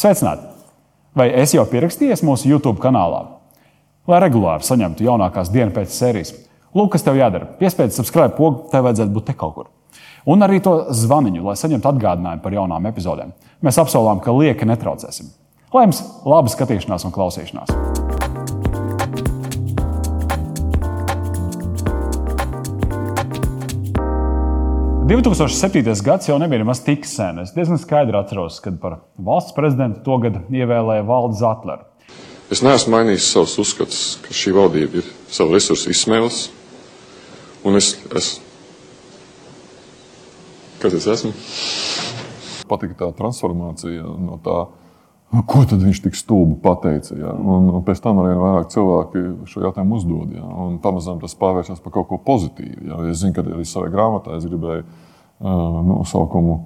Sveicināti! Vai esi jau pierakstījies mūsu YouTube kanālā? Lai regulāri saņemtu jaunākās dienas pēc sērijas, lūk, kas tev jādara. Piespiedz subscribe pogu, tev vajadzētu būt te kaut kur. Un arī to zvaniņu, lai saņemtu atgādinājumu par jaunām epizodēm. Mēs apsolām, ka lieki netraucēsim. Lai jums laba skatīšanās un klausīšanās! 2007. gads jau nebija nemaz tik sen. Es diezgan skaidri atceros, kad par valsts prezidentu to gadu ievēlēja Valdis Zatleru. Es neesmu mainījis savus uzskatus, ka šī valdība ir savu resursu izsmēlusi. Un es, es. Kas es esmu? Patika tā transformācija no tā, nu, ko tad viņš tik stulbi pateica. Ja? Un, un pēc tam arī vairāk cilvēki šo jautājumu uzdod. Ja? Un pamazām tas pārvēršas par kaut ko pozitīvu. Ja? Es zinu, ka arī savā grāmatā es gribēju uh, nosaukumu.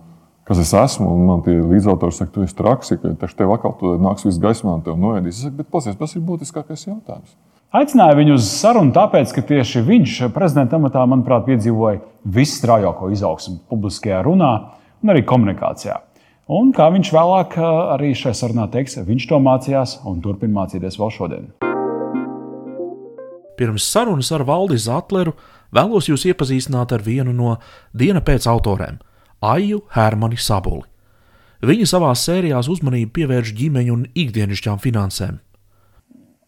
Kas es esmu, un man tie līdzautori saka, tu esi traks, ka tev atkal tur nāks viss gaismā, un tev noēdīs. Es saku, bet pasies, tas ir būtiskākais jautājums. Aicināju viņu uz sarunu, tāpēc, ka tieši viņš prezidenta amatā, manuprāt, piedzīvoja visstraujāko izaugsmu publiskajā runā un arī komunikācijā. Un kā viņš vēlāk arī šajā sarunā teiks, viņš to mācījās un turpina mācīties vēl šodien. Pirms sarunas ar Valdi Zatleru vēlos jūs iepazīstināt ar vienu no diena pēc autoriem - Aiju Hermani Sabuli. Viņa savā sērijās uzmanību pievērš ģimeņu un ikdienišķām finansēm.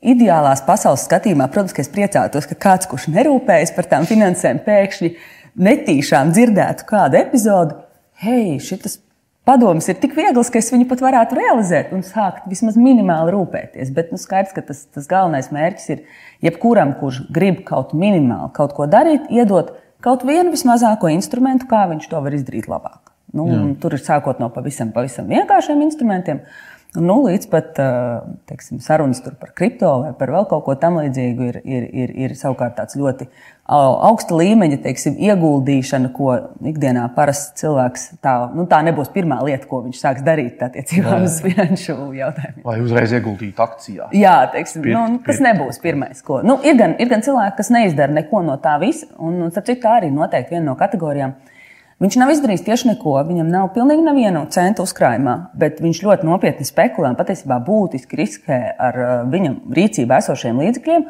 Ideālās pasaules skatījumā, protams, ka es priecātos, ka kāds, kurš nerūpējas par tām finansēm, pēkšņi netīšām dzirdētu kādu epizodu. Hei, šis padoms ir tik viegls, ka es viņu pat varētu realizēt un sākt vismaz minimāli rūpēties. Bet nu, skaidrs, ka tas, tas galvenais mērķis ir jebkuram, kurš grib kaut minimāli kaut ko darīt, iedot kaut vienu vismazāko instrumentu, kā viņš to var izdarīt labāk. Nu, tur ir sākot no pavisam, pavisam vienkāršiem instrumentiem. Nu, līdz pat teiksim, sarunas par kripto vai par vēl kaut ko tamlīdzīgu ir, ir, ir, ir savukārt tāds ļoti augsta līmeņa teiksim, ieguldīšana, ko ikdienā parasts cilvēks tā, nu, tā nebūs pirmā lieta, ko viņš sāks darīt attiecībā uz finanšu jautājumiem. Vai uzreiz ieguldīt akcijā? Jā, teiksim, pirkt, nu, tas pirkt. nebūs pirmais. Ko. Nu, ir, gan, ir gan cilvēki, kas neizdara neko no tā visa, un, un starp citu, tā arī noteikti viena no kategorijām. Viņš nav izdarījis tieši neko, viņam nav pilnīgi nevienu centu uzkrājumā, bet viņš ļoti nopietni spekulē un patiesībā būtiski riskē ar uh, viņa rīcībā esošiem līdzekļiem.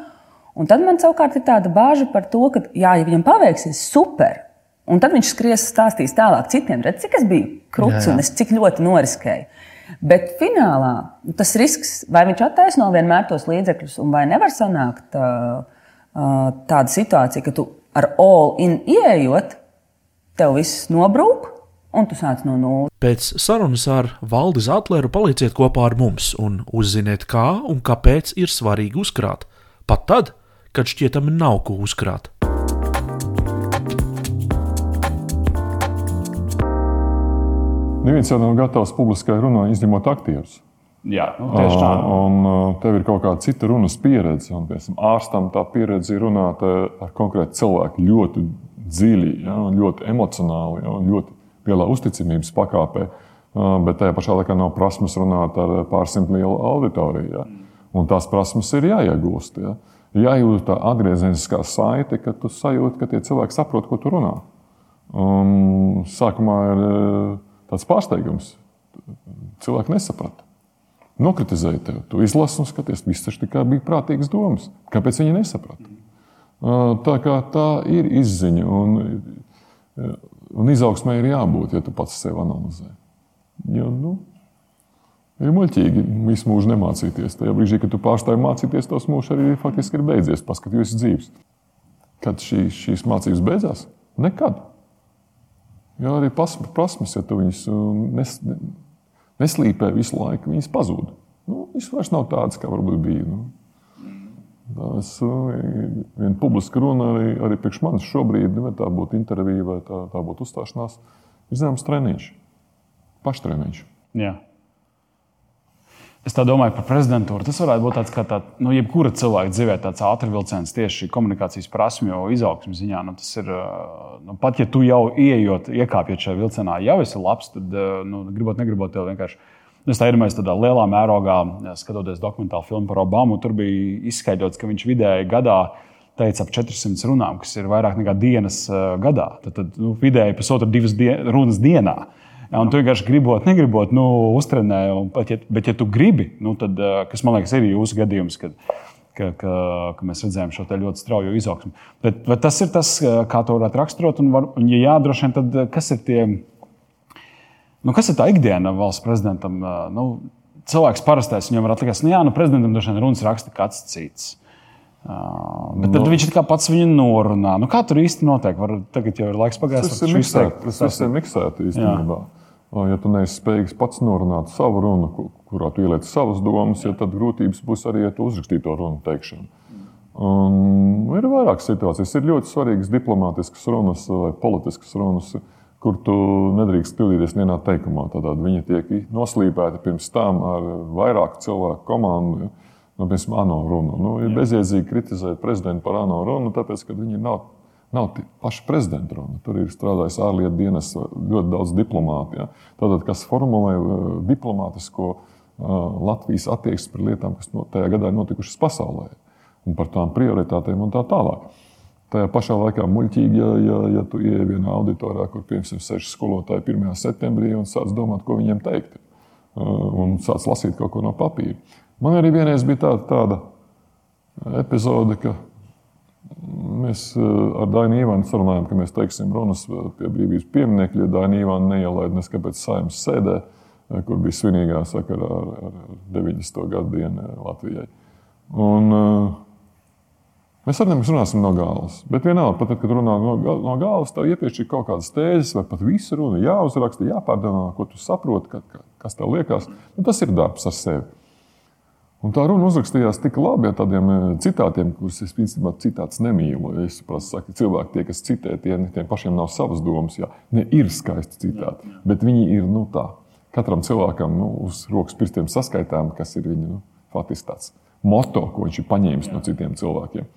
Un tad man savukārt ir tāda bāža par to, ka, jā, ja viņam paveiksies super, un tad viņš skries stāstīs tālāk citiem, redz, cik es biju krūts un es cik ļoti noriskēju. Bet finālā tas risks, vai viņš attaisno vienmēr tos līdzekļus, vai nevar sanākt uh, uh, tāda situācija, ka tu ar all in ieejot, tev viss nobrūk, un tu sāc no nulles. Pēc sarunas ar Valdi Zatleru palīdziet kopā ar mums un uzziniet, kā un kāpēc ir svarīgi uzkrāt, pat tad, kad šķietami nav ko uzkrāt. Neviens jau nav gatavs publiskai runai, izņemot aktierus. Jā, nu, tieši tā. Un, un tev ir kaut kāda cita runas pieredze. Un, piemēram, ārstam tā pieredze ir runāt ar konkrētu cilvēku ļoti dziļi, ja, ļoti emocionāli, ja, ļoti lielā uzticamības pakāpē. Bet tajā pašā laikā nav prasmes runāt ar pārsimt lielu auditoriju. Ja. Un tās prasmes ir jāiegūst. Ja. Jājūt tā atgriezeniskā saite, ka tu sajūti, ka tie cilvēki saprot, ko tu runā. Un sākumā ir tāds pārsteigums. Cilvēki nesaprata. Nokritizēja tevi. Tu izlasi un skaties, viss tas tikai bija prātīgas domas. Kāpēc viņi nesaprata? Tā, tā ir izziņa, un, un izaugsmē ir jābūt, ja tu pats sevi analizē. Jo, nu, ir muļķīgi visu mūžu nemācīties. Tajā brīdī, kad tu pārstāji mācīties, tas mūžs arī faktiski ir beidzies. Paskatījos dzīves. Kad šī, šīs mācības beidzās? Nekad. Jo arī prasmes, ja tu viņus nes, neslīpē visu laiku, viņas pazūd. Nu, viņas vairs nav tādas, kā varbūt bija. Nu. Tas ir viena publiska runa arī, arī priekš manis šobrīd, vai tā būtu intervija vai tā, tā būtu uzstāšanās, ir zināms treniņš, paštreniņš. Jā. Es tā domāju par prezidentūru. Tas varētu būt tāds, kā tā, nu, jebkura cilvēka dzīvē, tāds ātrvilciens tieši komunikācijas prasmju izaugsmas ziņā. Nu, tas ir, nu, pat ja tu jau ieejot, iekāpjot šajā vilcienā, jau esi labs, tad, nu, gribot, negribot, tev vienkārši Es tā iedomājos tādā lielā mērogā, skatoties dokumentālu filmu par Obamu. Tur bija izskaidrots, ka viņš vidēji gadā teica ap 400 runām, kas ir vairāk nekā dienas gadā. Tad, tad nu, vidēji pusotru divas dien, runas dienā. Jā, un tu vienkārši gribot, negribot, nu, uztrenē. pat Ja, bet, ja tu gribi, nu, tad, eh, kas man liekas, ir jūsu gadījums, kad, ka, ka, ka mēs redzējām šo ļoti straujo izaugsmu. Bet, bet tas ir tas, eh, kā to varētu raksturot. Un, var, un ja jā, droši vien, tad eh, kas ir tie? Nu, kas ir tā ikdiena valsts prezidentam? Nu, cilvēks parastais viņam var atlikties, nu, jā, nu, prezidentam droši vien runas raksta kāds cits. Uh, bet Nu. viņš kā pats viņu norunā. Nu, kā tur īsti notiek? Var, tagad jau ir laiks pagājis. Tas ir miksēts. Tas viss ir miksēts īstenībā. Ja tu neesi spējīgs pats norunāt savu runu, ku- kurā tu ieliec savas domas, ja tad grūtības būs arī ar to uzrakstīto runu teikšanu. Un ir vairākas situācijas. Ir ļoti svarīgas diplomātiskas runas vai politiskas runas, kur tu nedrīkst kļūdīties vienā teikumā. Tad viņi tiek noslīpēti pirms tam ar vairāku cilvēku komandu. Nu, piemēram, ANO runu. Nu, ir bezjēdzīgi kritizēt prezidentu par ANO runu, tāpēc, ka viņi nav, nav paša prezidenta runa. Tur ir strādājis ārlietu dienas ļoti daudz diplomātu. Ja? Tātad, kas formulē uh, diplomātisko uh, Latvijas attieksmi pret lietām, kas no, tajā gadā ir notikušas pasaulē, un par tām prioritātēm un tā tālāk. Tajā pašā laikā muļķīgi, ja, ja, ja tu ieej vienā auditorijā, kur piemēram seši skolotāji 1. septembrī un sāc domāt, ko viņiem teikt, uh, un sāc lasīt kaut ko no papīra. Man arī vienreiz bija tāda, tāda epizode, ka mēs uh, ar Dainu Ivanu sarunājām, ka mēs teiksim runas uh, pie brīvības pieminiekļa, ja Daina Ivana neielaida neskapēc saimnes sēdē, kur bija svinīgā sakarā ar, ar 90. gadu dienu Latvijai. Un, uh, Mēs arī nemaz runāsim no galvas. Bet vienalga, pat tad, kad runā no, no galvas, tev iepriekš ir kaut kādas tēzes, vai pat visu runu jāuzraksta, jāpārdomā, ko tu saproti, ka, ka, kas tev liekas. Nu, tas ir darbs ar sevi. Un tā runa uzrakstījās tik labi ar tādiem eh, citātiem, kurus es principā citāts nemīlu. Es saprotu, ka cilvēki, tie, kas citē, tie, tiem pašiem nav savas domas. Jā. Ne, ir skaisti citāti, bet viņi ir nu, tā. Katram cilvēkam nu, uz rokas pirkstiem saskaitām, kas ir viņa nu, faktiski tāds moto, ko viņš ir paņēmis no citiem cilvēkiem.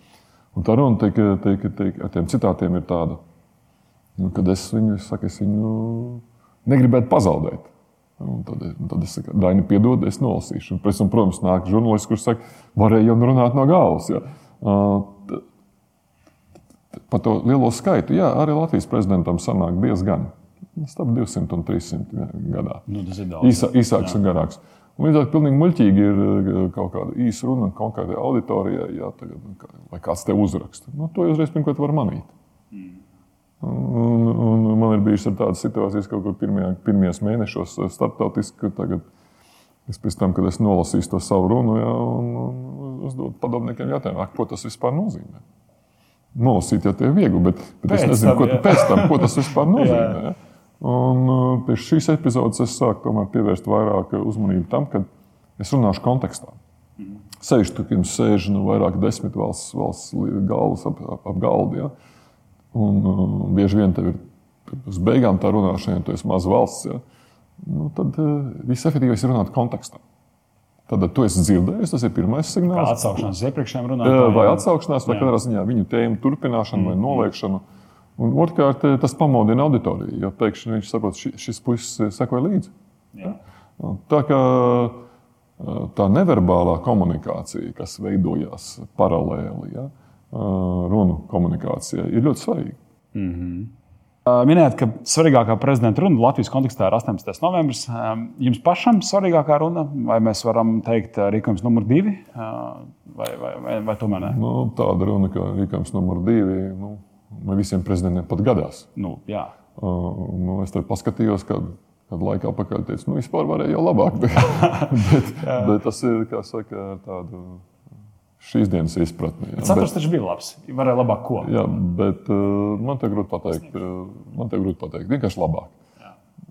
Un tā runa tiek, tiek, tiek, ar tiem citātiem ir tāda, nu, kad es viņu, saku, es viņu negribētu pazaudēt. Un tad, un tad es saku, Daini, piedod, es nolasīšu. Un tam, protams, nāk žurnālists, kurš saka, varēja jau runāt no galvas. Ja. Uh, Par to lielo skaitu, jā, arī Latvijas prezidentam sanāk diezgan. Starp 200 un 300 gadā. Nu, tas ir daudz. Īsā, īsāks un garāks. Un līdz ar to pilnīgi muļķīgi ir eh, kaut kāda īsa runa konkrētai auditorijai, jā, tagad, nu, kā- vai kāds te uzraksta. Nu, to jau uzreiz pirmkārt var manīt. Un, un man ir bijušas tādas situācijas, kaut kur pirmajā, pirmajos mēnešos eh, starptautiski, ka tagad es pēc tam, kad es nolasīju to savu runu, jā, un, un uzdodu padomniekiem jautājumu, "Ak, ko tas vispār nozīmē. Nolasīt jau tie ir viegli, bet, bet Pēc es nezinu, tam, ko, pēc tam, ko tas vispār nozīmē. Jā. Un uh, pie šīs epizodes es sāku pievērst vairāk uzmanību tam, ka es runāšu kontekstā. Sēž tur, jums sēž nu, vairāk desmit valsts, valsts galvas ap, ap, ap galdu. Ja? Un uh, bieži vien tev ir uz beigām tā runāšana, ja tu esi maza valsts. Ja? Nu, tad uh, visefektīvākais ir runāt kontekstā. Tad tu esi dzirdējis, tas ir pirmais Kā signāls. atsaukšanās uz iepriekšējiem runātājiem. vai atsaukšanās, vai katrā ziņā viņu tēmu turpināšanu vai noliekšanu. Un otrkārt, eh, tas pamodina auditoriju, jo pēkšņi viņš saprot, ka šis puisis sekoja līdzi. Jā. Tā kā eh, tā neverbālā komunikācija, kas veidojās paralēli ja, eh, runu komunikācijai, ir ļoti svarīga. Uh, Minējāt, ka svarīgākā prezidenta runa Latvijas kontekstā ir 18. novembris. Um, Jums pašam svarīgākā runa, vai mēs varam teikt rīkojums numur divi, vai, vai, vai, vai tomēr ne? Nu, tāda runa, kā rīkojums numur divi, nu, ne visiem prezidentiem pat gadās. Nu, jā. Uh, es te paskatījos, kad, kad laikā apakaļ teicu, nu, vispār varēja jau labāk. Bet, bet, bet tas ir, kā saka, tādu šīs dienas izpratni. jā. Saturs taču bija labs. Varēja labāk ko. Jā, bet uh, man te grūti pateikt. Uh, man te grūti pateikt. Vienkārši labāk.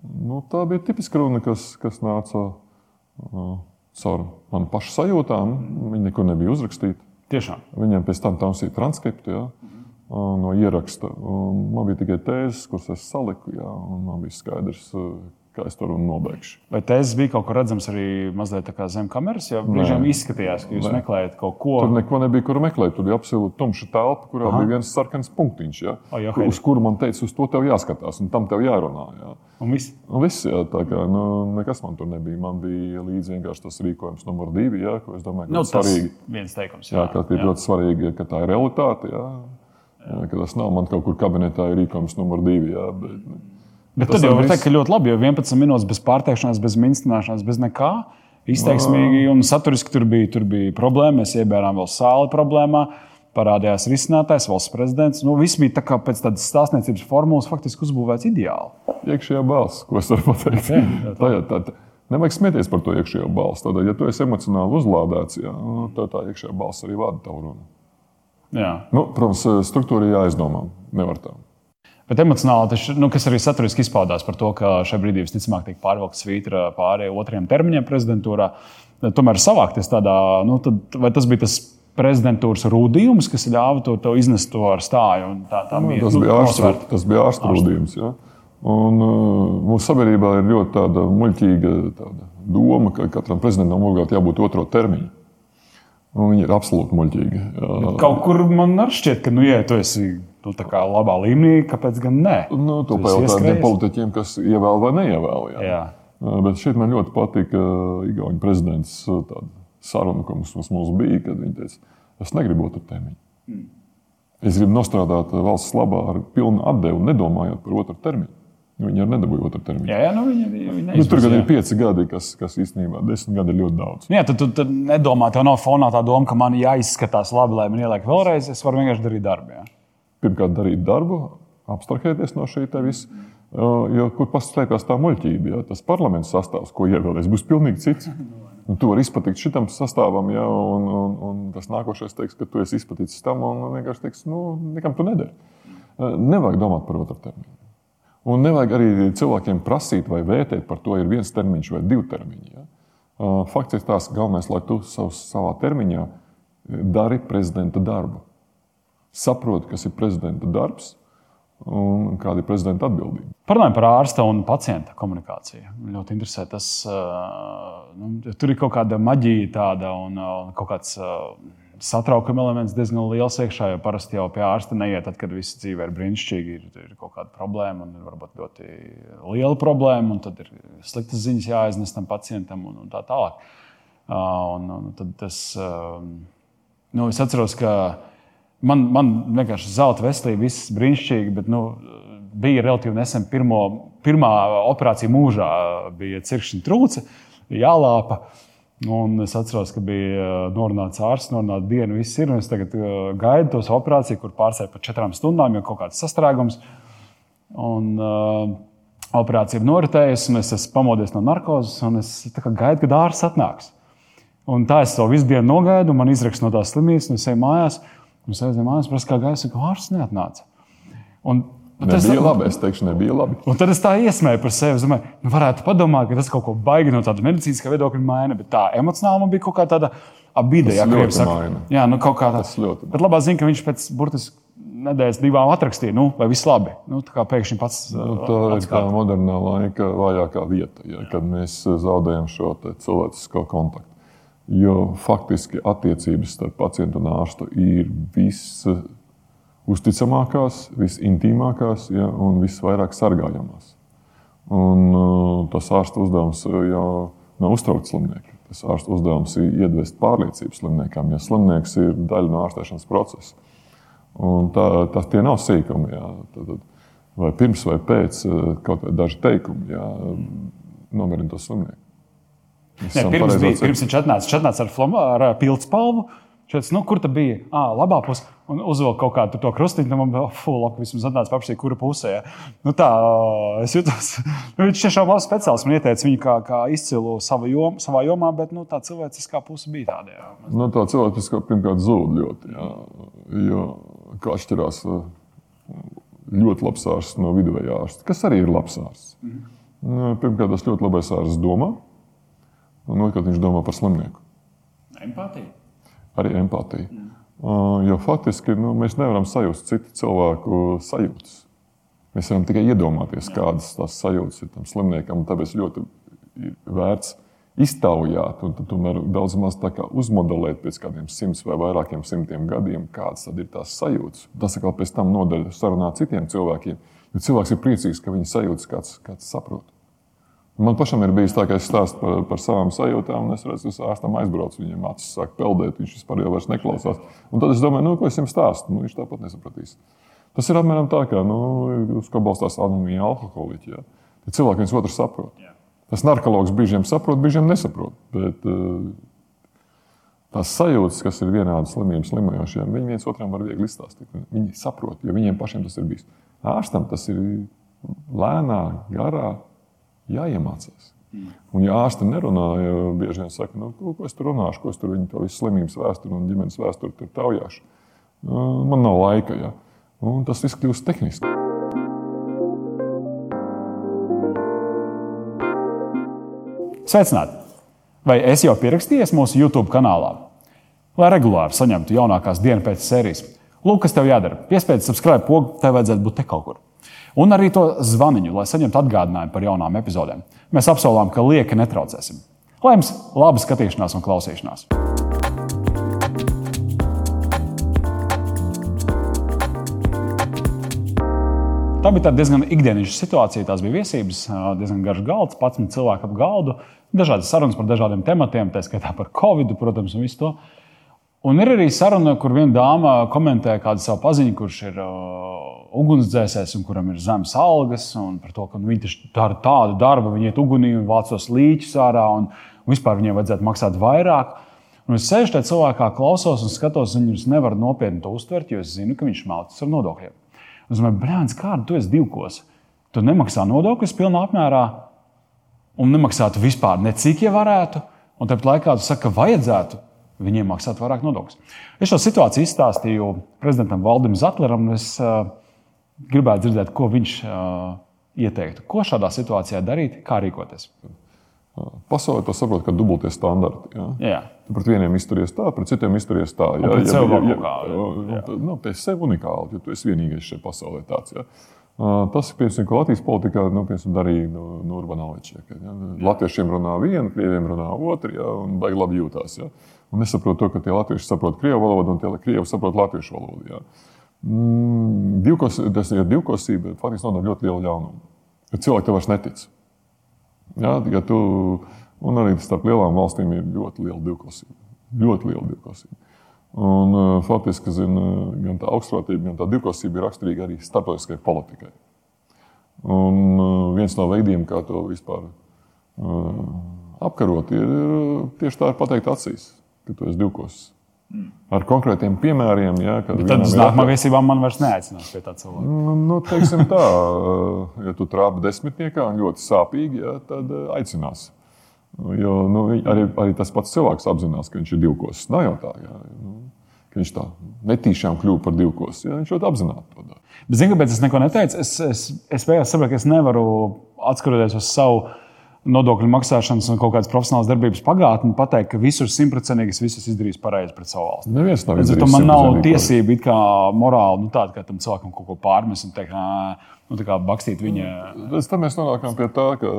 Nu, tā bija tipiska runa, kas, kas nāca uh, caur manu pašu sajūtām. Viņa nekur nebija uzrakstīta. Tiešām. Viņiem pēc tam tausīja transkriptu uh, no ieraksta. Un man bija tikai tēzes, kuras es saliku. Ja, un man bija skaidrs, uh, kā es to runu nobeigšu. Vai tēzes bija kaut kur redzams arī mazliet zem kameras? Jo brīžiem izskatījās, ka jūs Nē. meklējat kaut ko. Tur neko nebija, kur meklēt. Tur bija absolūti tumša telpa, kurā Aha. Bija viens sarkans punktiņš. Ja, O, jā, uz kuru man teica, uz to tev jāskatās, un tam tev jārunā. Ja. Un viss. Un viss, jā, tā kā nu, nekas man tur nebija. Man bija līdzi vienkārši tas rīkojums numur divi, jā, ko es domāju, ka Nu, nu, tas svarīgi. viens teikums. Jā, ka ir ļoti svarīgi, ka tā ir realitāte. Jā. Jā, ka tas nav man kaut kur kabinetā ir rīkojums numur divi. Jā, bet, Bet Tas tad jau var viss. teikt, ka ļoti labi, jo 11 minūtes bez pārteikšanās, bez minstināšanas, bez nekā. Izteiksmīgi un saturiski tur bija, tur bija problēma. Mēs iebērām vēl sāli problēmā. Parādījās risinātājs, valsts prezidents. Nu, viss bija tā kā pēc tādas stāstniecības formulas faktiski uzbūvēts ideāli. iekšējā balss, ko es varu pateikt. Tā, jā, tā, tā. Nevajag smieties par to iekšējo balsi. Tad, ja tu esi emocionāli uzlādēts, jā, nu, tad tā iekšējā balss arī vada tavu runu. Jā. Nu, protams, struktūra ir jāizdomā. Nevar tā. Bet emocionāli tas, nu, arī saturiski izpaudās par to, ka šajā brīdī visticamāk tiek pārvilkta svītra pāri otriem termiņiem prezidentūrā. Tomēr savākties tādā, nu, tad, vai tas bija tas prezidentūras rūdījums, kas ļāva to, to iznest to ar stāju? Tā, tā Nu, bija, tas, nu, bija ārstu, tas bija ārstu rudījums. Ja? Un, uh, mūsu sabiedrībā ir ļoti tāda muļķīga tāda doma, ka katram prezidentam obligāti jābūt otro termiņu. Un viņi ir absolūti muļķīgi. Jā. Kaut kur man šķiet, ka, nu, ja tu esi nu, labā līmenī, kāpēc gan ne? Nu, to pajautāt tiem politiķiem, kas ievēl vai neievēl. Jā. Jā. Bet šeit man ļoti patika Igaunijas prezidents saruna, ko mums, mums bija, kad viņš teica, es negribu otru termiņu. Hmm. Es gribu nostrādāt valsts labā ar pilnu atdevu, nedomājot par otru termiņu. Viņi arī nedabūja otru termiņu. Jā, jā, nu, viņi, viņi Nu, tur gan ir jā. pieci gadi, kas, kas īstenībā desmit gadi ir ļoti daudz. Nu Jā, tad tu tad nedomā, tev nav fonā tā doma, ka man jāizskatās labi, lai man ieliek vēlreiz. Es varu vienkārši darīt darbu. Jā. Pirmkārt, darīt darbu, abstrahēties no šī visa. Uh, Jo, kur paslēpjas tā muļķība? Ja? Tas parlaments sastāvs, ko ievēlēs, būs pilnīgi cits. Un tu vari izpatikt šitam sastāvam, ja? un, un, un tas nākošais teiks, ka tu esi izpaticis tam, un vienkārši teiks, nu, nekam tu nedari. Uh, Nevajag domāt par otru termiņu. Un nevajag arī cilvēkiem prasīt vai vērtēt par to, ir viens termiņš vai divi termiņi. Ja? Fakts ir tas, galvenais, lai tu savs, savā termiņā dari prezidenta darbu. Saproti, kas ir prezidenta darbs un kāda ir prezidenta atbildība. Parunājot par ārsta un pacienta komunikāciju. Man ļoti interesē tas, nu, tur ir kaut kāda maģija tāda un uh, kaut kāds uh, satraukuma elements diezgan liels iekšā. Jo parasti jau pie ārsta neiet, tad, kad viss dzīve ir brīnišķīgi, ir, ir kaut kāda problēma un varbūt ļoti liela problēma, un tad ir sliktas ziņas jāiznes tam pacientam un, un tā tālāk. Uh, un, un tad tas, uh, nu, es atceros, ka man, man vienkārši zelta veselība, viss brīnišķīgi, bet nu, bija relatīvi nesen pirmo, pirmā operācija mūžā. Bija cirkšņa trūce, jālāpa. Un es atceros, ka bija norunāts ārsts, norunāta diena, viss ir. Es tagad gaidu tos operāciju, kur pārsēž par četrām stundām, jo kaut kāds sastrēgums. Un, uh, operācija noritējusi, un es esmu pamodies no narkozes, un es gaidu, kad ārsts atnāks. Un tā es to visu dienu nogaidu, man izraksta no tās slimnīcas, un es eju mājās. Un es aizēju mājās, prasu, kā gaisa, ka ārsts neatnāca. Un, tas Nebija labi, es teikšu, nebija labi. Un tad es tā iesmēju par sevi. Domāju, nu, varētu padomāt, ka tas kaut ko baigi no tāda medicīniskā viedokļa maina, bet tā emocionāli man bija kaut kā tāda abīde. Jā, krievi saka. Jā, nu kaut kā maina. Bet labā ziņa, ka viņš pēc burtiski nedēļas divām atrakstīja, nu, vai viss labi. Nu, tā kā pēkšņi pats. Nu, uh, tā ir tā modernā laika vājākā vieta, ja, kad mēs zaudējam šo cilvēcisko kontaktu. Jo faktiski attiecības starp pacientu un ārstu ir visusticamākās, visintīmākās ja, un visvairāk sargājamās. Un, uh, tas ārsta uzdevums uh, jau nav uztraukt slimnieku. Tas ārsta uzdevums ir iedvest pārliecību slimniekam, ja slimnieks ir daļa no ārstēšanas procesa. Un tā, tas tie nav sīkumi. Jā. Tad, vai pirms vai pēc eh, kaut kāda daži teikumi, jā, nomierina to slimnieku. Nē, pirms, bija, pirms viņš atnāca, viņš atnāca ar, flama, ar ā, pildspalvu. Šeit, nu, kur tā bija? Ah, labā pusē. Un uzvilka kaut kādu to krustiņu. Nu, man bija fuck, vismaz atnāca pašai, kura pusē. Ja. Nu, tā, es jutos. Nu, viņš tiešām labs speciālists. Man ieteica viņu kā, kā izcilu savu jom, savā jomā, bet nu, tā cilvēciskā puse bija tāda. Jā. Nu, tā cilvēciskā pirmkārt zūd ļoti. Jā, jo kā atšķirās ļoti labs ārsts no viduvēja ārsta, kas arī ir labs ārsts. Nu, Pirmkārt, tas ļoti labais ārsts domā, un otrkārt, viņš domā par slimnieku. Empātija. Arī empātija. Uh, Jo faktiski nu, mēs nevaram sajust citu cilvēku sajūtas. Mēs varam tikai iedomāties, kādas tās sajūtas ir tam slimniekam. Tāpēc ļoti ir vērts iztaujāt un tomēr daudz maz tā kā uzmodelēt pēc kādiem simts vai vairākiem simtiem gadiem, kādas ir tās sajūtas. Tas atkal pēc tam noder sarunā citiem cilvēkiem. Jo cilvēks ir priecīgs, ka viņa sajūtas kāds, kāds saprot. Man pašam ir bijis tā, ka es stāstu par, par savām sajūtām, un es redzu, ka ārstam aizbraucu, viņam acis sāk peldēt, viņš vispār jau neklausās. Un tad es domāju, nu, ko es viņam stāstu. Nu, viņš tāpat nesapratīs. Tas ir apmēram tā, kā nu, uz ko balstās anonīmie alkoholiķi. Ja? Tad cilvēki viens otru saprot. Tas narkotikas brīžiem saprot, brīžiem nesaprot. Bet, uh, tās sajūtas, kas ir vienādas slimības slimojošiem, viņi viens otram var viegli izstāstīt. Viņi saprot, jo viņiem pašiem tas ir bijis. Ārstam tas ir lēnā, garā jāiemācās. Mm. Un, ja ārsti nerunā, ja bieži vien saka, nu, ko, ko es tur runāšu, ko es tur viņu to visu slimības vēsturi un ģimenes vēsturi tur taujāšu. Nu, man nav laika. Ja. Un tas viss kļūst tehniski. Sveicināti! Vai es jau pierakstījies mūsu YouTube kanālā? Lai regulāri saņemtu jaunākās dienas pēc sērijas. Lūk, kas tev jādara. Piespiedz subscribe pogu, tev vajadzētu būt te kaut kur. Un arī to zvaniņu, lai saņemtu atgādinājumu par jaunām epizodēm. Mēs apsolām, ka lieki netraucēsim. Lai jums laba skatīšanās un klausīšanās! Tā bija diezgan ikdienišķa situācija. Tās bija viesības, diezgan garš galds, 11 cilvēku ap galdu, dažādas sarunas par dažādiem tematiem, tā skaitā par covid, protams, un visu to. Un ir arī saruna, kur viena dāma komentē kādu savu paziņu, kurš ir uh, ugunsdzēsējs un kuram ir zemes algas, un par to, ka nu, viņi dara tādu darbu, viņi iet ugunī un vāc tos līķus ārā, un, un vispār viņiem vajadzētu maksāt vairāk. Un es sēžu tajā cilvēkā, klausos un skatos, viņus nevar nopietni to uztvert, jo es zinu, ka viņš melcis ar nodokļiem. Es domāju, brālis, kāda tu esi divkos? Tu nemaksā nodokļus pilnā apmērā un nemaksātu vispār necik, ja varētu. Un tāpat laikā tu saki, ka vajadzētu viņiem maksāt vairāk nodokļus. Es šo situāciju izstāstīju prezidentam Valdim Zatleram, un es uh, gribētu dzirdēt, ko viņš uh, ieteiktu. Ko šādā situācijā darīt, kā rīkoties? Pasaulē to saprot, ka dubultie standarti. Ja? Jā. Tu pret vieniem izturies tā, pret citiem izturies tā. Ja, ja, ja, ja, ja, nu, tu esi sev unikāls, jo tu esi vienīgais šajā pasaulē tāds. Ja? Tas ir piemēram, Latvijas politikā nu, piemēram, darīja nu, nu, Urbanovičs. Ja? Latviešiem runā viena, krieviem runā otra, ja? un baigi labi jūtās. Ja? Un nesaprot to, ka tie latvieši saprot krievu valodu un tie krievi saprot latviešu valodu. Ja? Mm, divkos, tas ir divkosība, faktiski nodara ļoti lielu ļaunumu. Cilvēki tev vairs netic. Ja, ja tu, un arī starp lielām valstīm ir ļoti liela divkosība. Ļoti liela divkosība. Un, uh, faktiski zin, gan tā augstprātība, gan tā divkosība ir raksturīga arī starptautiskai politikai. Un uh, viens no veidiem, kā to vispār apkarot, ir tieši tā, ir pateikt acīs, ka tu esi divkosīgs. Ar konkrētiem piemēriem. Ja, tad uz nākamā viesībām man vairs neaicinās pie tā cilvēka. Nu, nu, teiksim tā, ja tu trāpi desmitniekā un ļoti sāpīgi, ja, tad eh, aicinās. Jo nu, arī, arī tas pats cilvēks apzinās, ka viņš ir divkos. Nav jau tā. Ja, nu, viņš tā netīšām kļuva par divkos. Ja, viņš ļoti apzināti to dara. Bet, zini, kāpēc es neko neteicu? Es, es, es beigās saprotu, ka es nevaru atskatoties uz savu nodokļu maksāšanas un kaut kādas profesionālas darbības pagātni, pateikt, ka visur simtprocentīgi es visus izdarīju pareizi pret savu valsti. Neviens nav izdarījis. Man nav tiesība it kā morāli, nu tāda, ka tam cilvēkam kaut ko pārmest un teikt, nu, tā kā bakstīt viņa. Pēc tam mēs nonākam pie tā, ka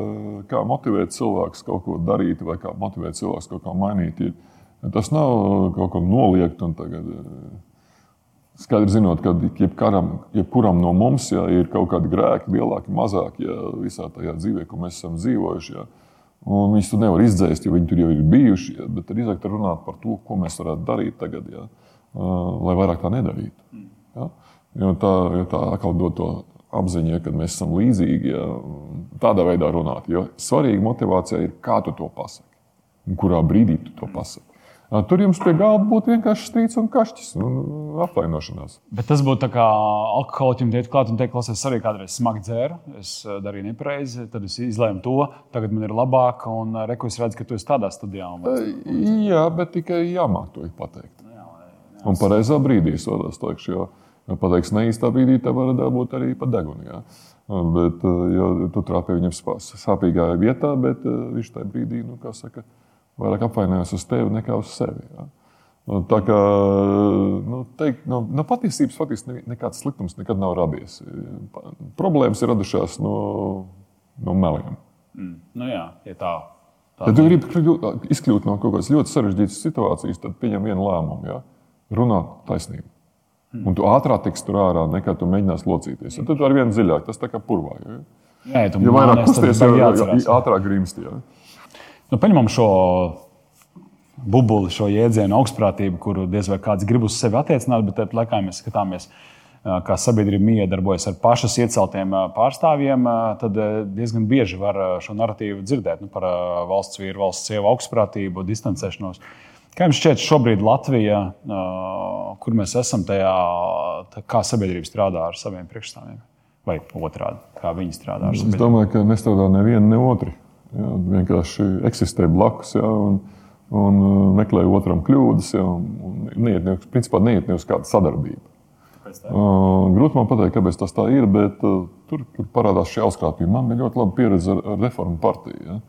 kā motivēt cilvēku kaut ko darīt vai kā motivēt cilvēku kaut ko mainīt. Tas nav kaut ko noliegt un tagad Skaidri zinot, ka jebkaram, jebkuram no mums ja, ir kaut kādi grēki, lielāki, mazāki, ja, visā tajā dzīvē, ko mēs esam dzīvojuši. Ja. Un viņus tur nevar izdzēst, jo viņi tur jau ir bijuši. Ja, bet drīzāk runāt par to, ko mēs varētu darīt tagad, ja, lai vairāk tā nedarītu. Ja. Jo tā, jo tā atkal dod to apziņu, ja, ka mēs esam līdzīgi. Ja, tādā veidā runāt. Jo svarīga motivācija ir, kā tu to pasaki un kurā brīdī tu to pasaki. Tur jums pie galda būtu vienkārši strīds un kašķis un apvainošanās. Bet tas būtu kā alkoholiķim teikt, klāt un teikt, klausies, arī kādreiz smagi dzēru, es darīju nepareizi, tad es izlēmu to, tagad man ir labāk, un reku es redzu, ka tu esi tādā stadijā. Jā, bet tikai jāmāk to pateikt. Jā, jā, un pareizā brīdī es vēl teikšu, jo pateiks neīstā brīdī, tad var dabūt arī pa degunu. Jā. Bet, jo tu trāpīji viņam sāpīgā vietā, bet viņš tajā brīdī, nu, kā saka, vairāk apvainojos uz tevi nekā uz sevi. Ja? Tā kā nu, teikt, no, no patiesības faktiski nekāds sliktums nekad nav radies. Problēmas ir radušās no, no meliem. Mm. Nu jā, ja tā. tā ja tu gribi izkļūt no kaut kādas ļoti sarežģītas situācijas, tad pieņem vienu lēmumu. Ja? Runāt taisnību. Mm. Un tu ātrāk tiks tur ārā, nekā tu mēģināsi locīties. Ja tad tu ar vienu dziļāk, tas tā kā purvā. Ja, ja, ja vairāk kusties, jo ātrāk grimsti. Ja? Nu, paņemam šo bubuli, šo jēdzienu, augstprātību, kuru diez vai kāds grib uz sevi attiecināt, bet tāpat laikā mēs skatāmies kā sabiedrība miedarbojas ar pašas ieceltiem pārstāvjiem, tad diezgan bieži var šo narratīvu dzirdēt nu, par valsts vīru, valsts sievu augstprātību, distancēšanos. Kā jums šķiet, šobrīd Latvija, kur mēs esam tajā, kā sabiedrība strādā ar saviem priekšstāvjiem? Vai otrādi, kā viņi strādā ar sabiedrību? Es domāju, ka nestrādā neviena, ne otru. Jā, vienkārši eksistē blakus jā, un, un meklē otram kļūdas. Jā, un neiet, ne, principā neiet ne uz kādu sadarbību. Uh, grūti man pateikt, kāpēc tas tā ir, bet uh, tur, tur parādās šī uzkrāpība. Man bija ļoti laba pieredze ar, ar reformu partiju. Ja?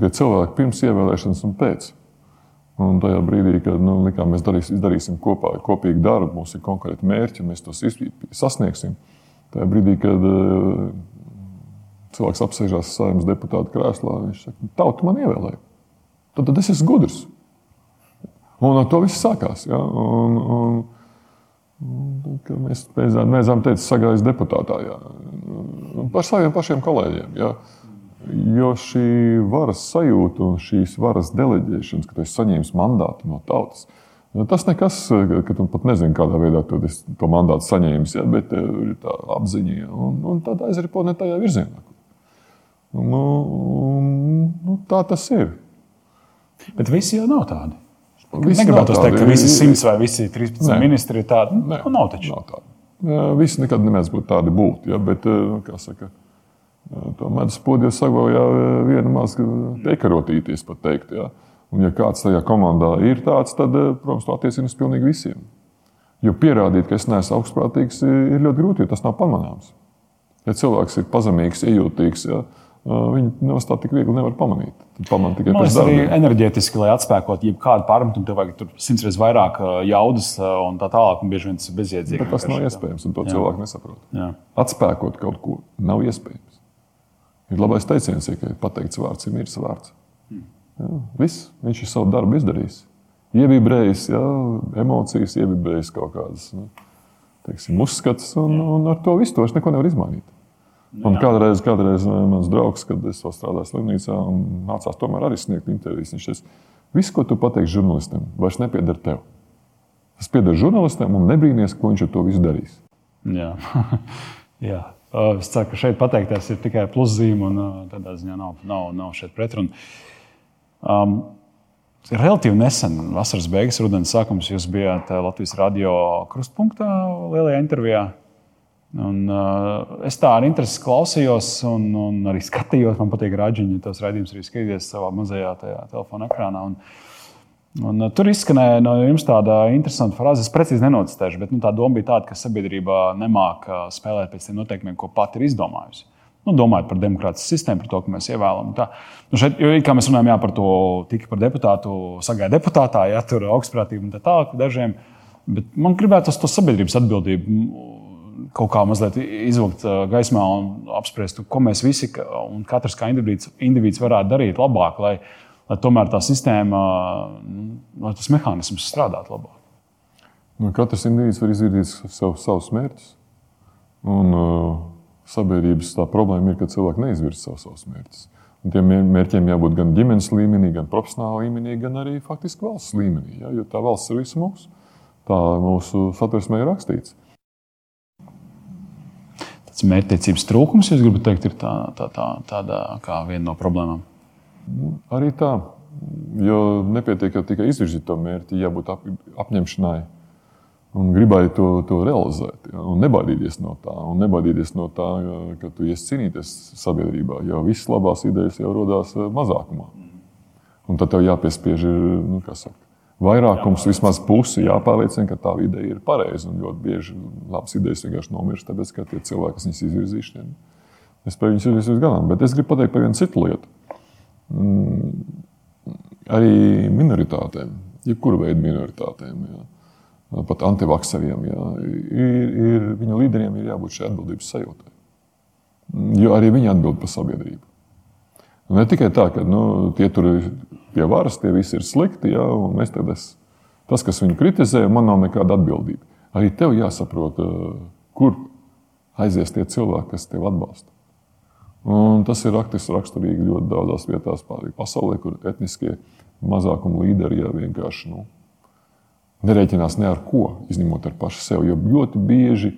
Tie cilvēki pirms ievēlēšanas un pēc. Un tajā brīdī, kad nu, likām, mēs darīsim, darīsim kopā kopīgu darbu, mums ir konkrēti mērķi, mēs tos sasniegsim. Tajā brīdī, kad uh, cilvēks apsēžās saimnes deputāta krēslā, viņš saka, tauta man ievēlēja. Tad, tad es esmu gudrs. Un ar to viss sākās. Ja? Un, un, un, mēs beidzām teikt, sagājas deputātā. Ja? Par saviem pašiem kolēģiem. Ja? Jo šī varas sajūta un šīs varas deleģēšanas, ka tu esi saņēmis mandātu no tautas, tas nekas, ka tu pat nezini, kādā veidā tu to mandātu saņēmis, ja, bet ir tā apziņa. Ja, un, un tad aizripo ne tajā virzienā. Nu, nu, tā tas ir. Bet visi jau nav tādi. Visi Negribētu teikt, ka visi 100 vai visi 13 Nē. ministri ir tādi. Nu, Nē, nu, nav taču. Nav tādi. Visi nekad nemēdz būt tādi būt. Ja, bet, kā saka, To medus podiju saglabāja viena maza tekarotīties, pat teikt. Ja. Un, ja kāds tajā komandā ir tāds, tad, protams, to attiecina uz pilnīgi visiem. Jo pierādīt, ka es neesmu augstprātīgs, ir ļoti grūti, jo tas nav pamanāms. Ja cilvēks ir pazemīgs, ejūtīgs, ja, Nemaz tā tik viegli nevar pamanīt. Pamanīt tikai pēc tam. Arī enerģētiski, lai atspēkot jebkādu pārmetumu, tev vajag simts reizes vairāk jaudas un tā tālāk, un bieži vien tas ir bezjēdzīgi. Bet tas nav iespējams, un to Jā. cilvēku nesaprot. Jā. Atspēkot kaut ko nav iespējams. Ir labais teiciens, ka pateikts vārds ir miris vārds. Jā, viss, viņš ir savu darbu izdarījis. Ievibrējis, jā, emocijas, ievibrējis kaut kādas nu, teiksim, uzskatus, un, un ar to visu to neko nevar izmainīt. Un kādreiz, kādreiz eh, mans draugs, kad es strādāju slimnīcā, mācās tomēr arī sniegt intervijas. Viņš teica, viss, ko tu pateiksi žurnālistam, vairs nepieder tev. Tas pieder žurnālistam un nebrīnīties, ko viņš ar to visu darīs. Jā. Jā. Es ceru, ka šeit pateikties ir tikai pluszīme, un tādā ziņā nav, nav, nav šeit pretruna. Um, relatīvi nesen, vasaras beigas, rudenī sākums, jūs bijāt Latvijas radio krustpunktā lielajā intervijā. Un, uh, es tā ar interesi klausījos, un, un arī skatījos. Man patīk rāģiņi, tos raidījumus arī skatīties savā mazajā telefona ekrānā. Un, un, uh, tur izskanēja no jums tāda interesanta frāze. Es precīzi nenocitēšu, bet nu, tā doma bija tāda, ka sabiedrība nemāca spēlēt pēc tiem noteikumiem, ko pati ir izdomājusi. Nu, domājot par demokrātisku sistēmu, par to, ko mēs ievēlam. Nu, šeit, jo, kā mēs runājam jā, par to, tika par deputātu, sagāja deputātā, ja tur augstprātība un tā tālāk dažiem. Bet man gribētu to sabiedrības atbildību kaut kā mazliet izvilkt gaismā un apspriest, ko mēs visi un katrs kā indivīds, indivīds varētu darīt labāk, lai, lai tomēr tā sistēma, nu, lai tas mehānisms strādātu labāk. Nu, katrs indivīds var izvirzīt sev savus mērķus. Un, uh, sabiedrības problēma ir, ka cilvēki neizvirza sev savus mērķus. Un tiem mērķiem jābūt gan ģimenes līmenī, gan profesionālā līmenī, gan arī faktiski valsts līmenī. Ja? Jo tā valsts ir visu mūsu. Tā mūsu satversmē ir rakstīts tas mērķtiecības trūkums, jūs gribat teikt, ir tā, tā, tā, tāda kā viena no problēmām? Nu, arī tā. Jo nepietiek tikai izvirzīt to mērķi, jābūt ap, apņemšanai un gribai to, to realizēt. Ja, un nebaidīties no tā, un nebaidīties no tā, ka tu iesi cīnīties sabiedrībā, jo visas labās idejas jau radās mazākumā. Un tad tev jāpiespiež, nu, kā saka, vairākums, vismaz pusi jāpārliecina, ka tā ideja ir pareiza. Ļoti bieži labas idejas vienkārši nomirst, tāpēc ka tie cilvēki, kas viņas izvirzījuši, nespēj viņas izvirzīt uz galām. Bet es gribu pateikt par vienu citu lietu. Mm, arī minoritātēm, jebkura veida minoritātēm, jā, pat antivakseriem, jā, ir, ir, viņu līderiem ir jābūt šai atbildības sajūtai. Jo arī viņi atbild par sabiedrību. Un ne tikai tā, ka nu, tie tur ir pie varas, tie visi ir slikti, ja, un es tad esmu tas, kas viņu kritizē, man nav nekāda atbildība. Arī tev jāsaprot, eh, kur aizies tie cilvēki, kas tev atbalsta. Un tas ir raksturīgi ļoti daudzās vietās pasaulē, kur etniskie mazākuma līderi jau vienkārši nu, nerēķinās ne ar ko, izņemot ar pašu sevi. Jo ļoti bieži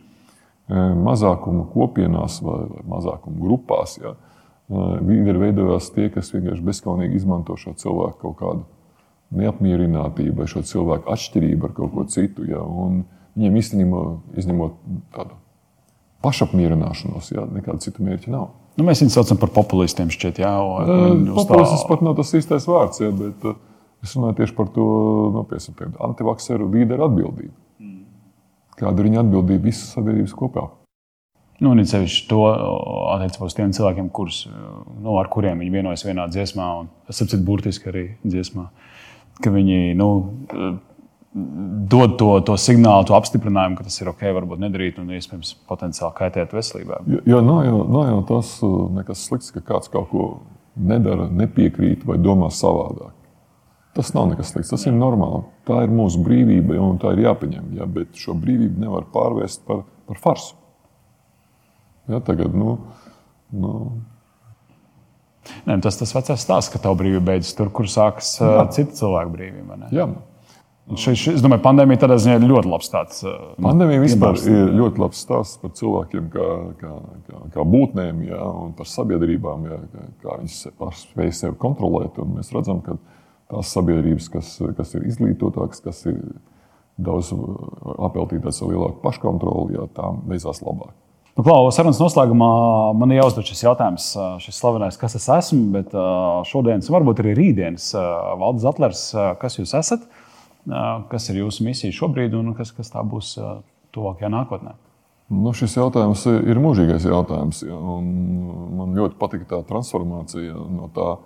mazākuma kopienās vai, mazākuma grupās. Ja, Viņi ir veidojušies tie, kas vienkārši bezskaunīgi izmanto šo cilvēku kaut kādu neapmierinātību vai šo cilvēku atšķirību ar kaut ko citu. Ja, viņiem īstenībā, izņemot tādu pašapmierināšanos, ja, nekāda cita mērķa nav. Nu, mēs viņus saucam par populistiem. Šķiet, jā, Populisms tā... pat nav tas īstais vārds, ja, bet es runāju tieši par to nu, antivakseru līderu atbildību. Mm. Kāda ir viņa atbildība visas sabiedrības kopā? Nu, un sevišķi to attiecībā uz tiem cilvēkiem, kurus, nu, ar kuriem viņi vienojas vienā dziesmā, un es saprotu, burtiski arī dziesmā, ka viņi nu, dod to, to signālu, to apstiprinājumu, ka tas ir ok, varbūt nedarīt, un iespējams potenciāli kaitēt veselībai. Jo, jo nav, jau, nav jau tas nekas slikts, ka kāds kaut ko nedara, nepiekrīt vai domā savādāk. Tas nav nekas slikts, tas ir normāli. Tā ir mūsu brīvība, un tā ir jāpieņem. Ja, bet šo brīvību nevar pārvērst par, par farsu. Ja, tagad, nu, nu. Nē, tas tas vecais stāsts, ka tava brīvība beidzas tur, kur sākas uh, cita cilvēka brīvība. Jā. Šis, šis, es domāju, pandēmija tādā ziņā ir ļoti labs tāds. Uh, pandēmija vispār ir ļoti labs stāsts par cilvēkiem, kā, kā, kā, kā būtnēm, jā, un par sabiedrībām, jā, kā, kā viņas spēj sevi kontrolēt. Un mēs redzam, ka tās sabiedrības, kas, kas ir izglītotākas, kas ir daudz apeltītākas ar lielāku paškontroli, jā, tām beidzās labāk. Nu, Klau, sarunas noslēgumā man ir jāuzdod šis jautājums, šis slavenais, kas es esmu, bet šodienas, varbūt arī rītdienas valdes atlers, kas jūs esat, kas ir jūsu misija šobrīd un kas, kas tā būs tuvākajā nākotnē. Nu, šis jautājums ir mūžīgais jautājums. Ja, man ļoti patika tā transformācija no tā,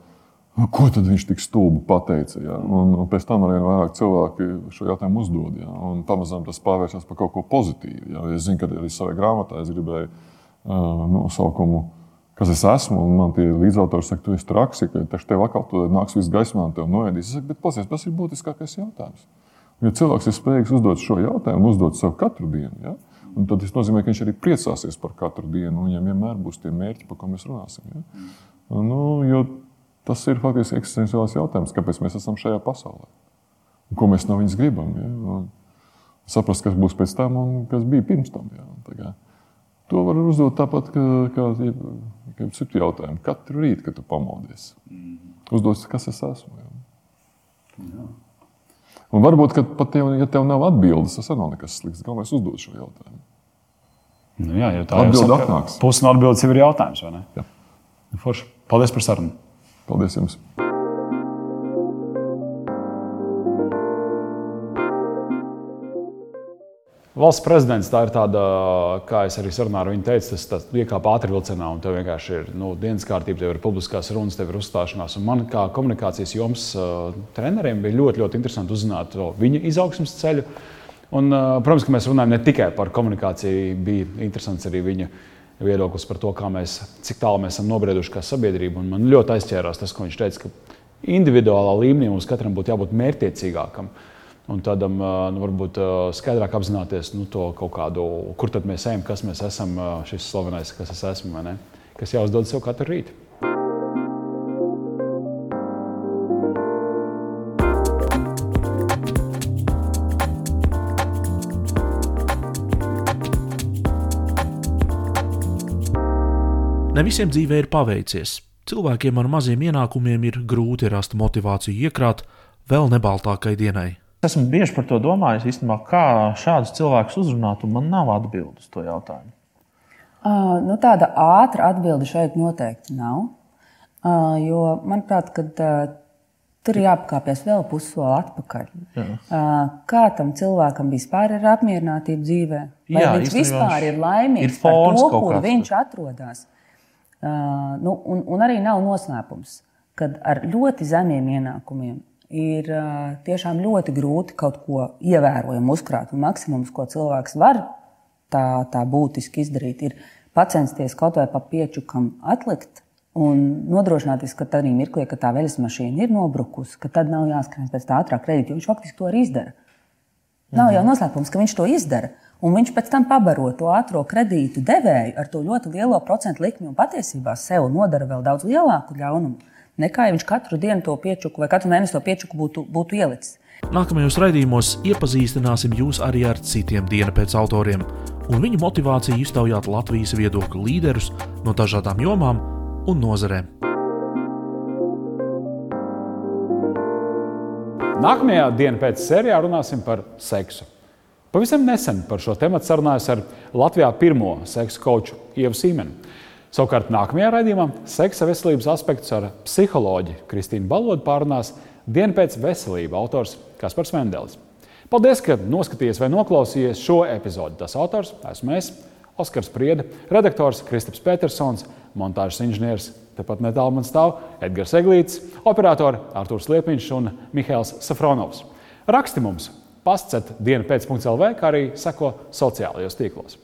ko tad viņš tik stulbi pateica? Ja? Un, un pēc tam arī vairāk cilvēki šo jautājumu uzdod. Ja? Pamazām tas pārvēršas par kaut ko pozitīvu. Ja? Es zinu, ka arī savā grāmatā es gribēju uh, nosaukumu, kas es esmu. Un man tie līdzautori saka, tu esi traks, ka tev atkal tur nāks viss gaismā un tev noēdīs. Es saku, bet pasies, tas ir būtiskākais jautājums. Ja cilvēks ir spējīgs uzdot šo jautājumu, uzdot sev katru dienu, ja? un tad tas nozīmē, ka viņš arī priecāsies par katru dienu, un viņam vienmēr būs tie mērķi, par ko mēs runāsim. Ja? Nu, jo Tas ir faktiski eksistenciāls jautājums, kāpēc mēs esam šajā pasaulē. Un ko mēs no viņas gribam? Ja? Un saprast, kas būs pēc tam un kas bija pirms tam. Ja? To var uzdot tāpat kā, kā, kā citu jautājumu. Katru rītu, kad tu pamodies, uzdot, kas es esmu. Ja? Jā. Un varbūt, ka pat tev, ja tev nav atbildes, tas nav nekas slikts. Galvenais uzdot šo jautājumu. Nu, jā, jau tā ir atbilde. Pusi no atbildes jau ir jautājums. Forši. Paldies par sarunu! Paldies jums! Valsts prezidents tā ir tāda, kā es arī sarunā ar viņu teicu, tas, tas iekāpa ātri vilcienā, un tev vienkārši ir nu, dienas kārtība, tev ir publiskās runas, tev ir uzstāšanās. Un man, kā komunikācijas joms uh, treneriem, bija ļoti, ļoti interesanti uzzināt viņa izaugsmas ceļu. Un, uh, protams, ka mēs runājam ne tikai par komunikāciju, bija interesants arī viņa viedoklis par to, mēs, cik tālu mēs esam nobrieduši kā sabiedrība. Un man ļoti aizķērās tas, ko viņš teica, ka individuālā līmenī mums katram būtu jābūt mērķtiecīgākam. Un tādam nu, varbūt skaidrāk apzināties nu, to kaut kādu, kur tad mēs ejam, kas mēs esam, šis slavenais, kas es esmu, kas jāuzdod sev katru rītu. Ne visiem dzīvē ir paveicies. Cilvēkiem ar maziem ienākumiem ir grūti rast motivāciju iekrāt vēl nebaltākai dienai. Esmu bieži par to domājis, īstenībā, kā šādus cilvēkus uzrunāt, un man nav atbildes uz to jautājumu. Uh, nu, tāda ātra atbilde šeit noteikti nav. Uh, jo, manuprāt, kad, uh, tur ir jāpakāpjas vēl pussoli atpakaļ. Jā. Uh, kā tam cilvēkam vispār ir apmierinātība dzīvē? Vai Jā, viņš vispār ir laimīgs ir par to, kur viņš atrodas? Uh, nu, un, un arī nav noslēpums, ka ar ļoti zemiem ienākumiem ir uh, tiešām ļoti grūti kaut ko ievērojamu uzkrāt. Un maksimums, ko cilvēks var tā, tā būtiski izdarīt, ir pacensties kaut vai pa piečukam atlikt. Un nodrošināties, ka tādā mirklī, kad tā veļas mašīna ir nobrukusi, ka tad nav jāskrien pēc tā ātrā kredīta, jo viņš faktiski to arī izdara. Nav jau noslēpums, ka viņš to izdara. Un viņš pēc tam pabaro to ātrā kredītu devēju ar to ļoti lielo procentu likmi un patiesībā sev nodara vēl daudz lielāku ļaunumu, nekā ja viņš katru dienu to piečuku vai katru mēnesi to piečuku būtu, būtu ielicis. Nākamajos raidījumos iepazīstināsim jūs arī ar citiem dienas pēc autoriem un viņu motivāciju iztaujāt Latvijas viedokļu līderus no dažādām jomām un nozarēm. Nākamajā dienā pēc sērijā runāsim par seksu. Pavisam nesen par šo tēmu sarunājos ar Latvijā pirmo seksu koču Ievu Sīmenu. Savukārt nākamajā raidījumā seksa veselības aspektus ar psiholoģi Kristīnu Balodu pārunās Diena pēc veselība autors Kaspars Mendelis. Paldies, ka noskatījāties vai noklausījāties šo epizodi. Tas autors esmu es, Oskars Priede, redaktors Kristaps Petersons, montāžas inženieris, tepat netālu man stāv Edgars Eglīts, operatori Artūrs Liepiņš un Mihails Safronovs. Raksti mums! Pastsēt dienu pēc.CLV, kā arī seko sociālajos tīklos.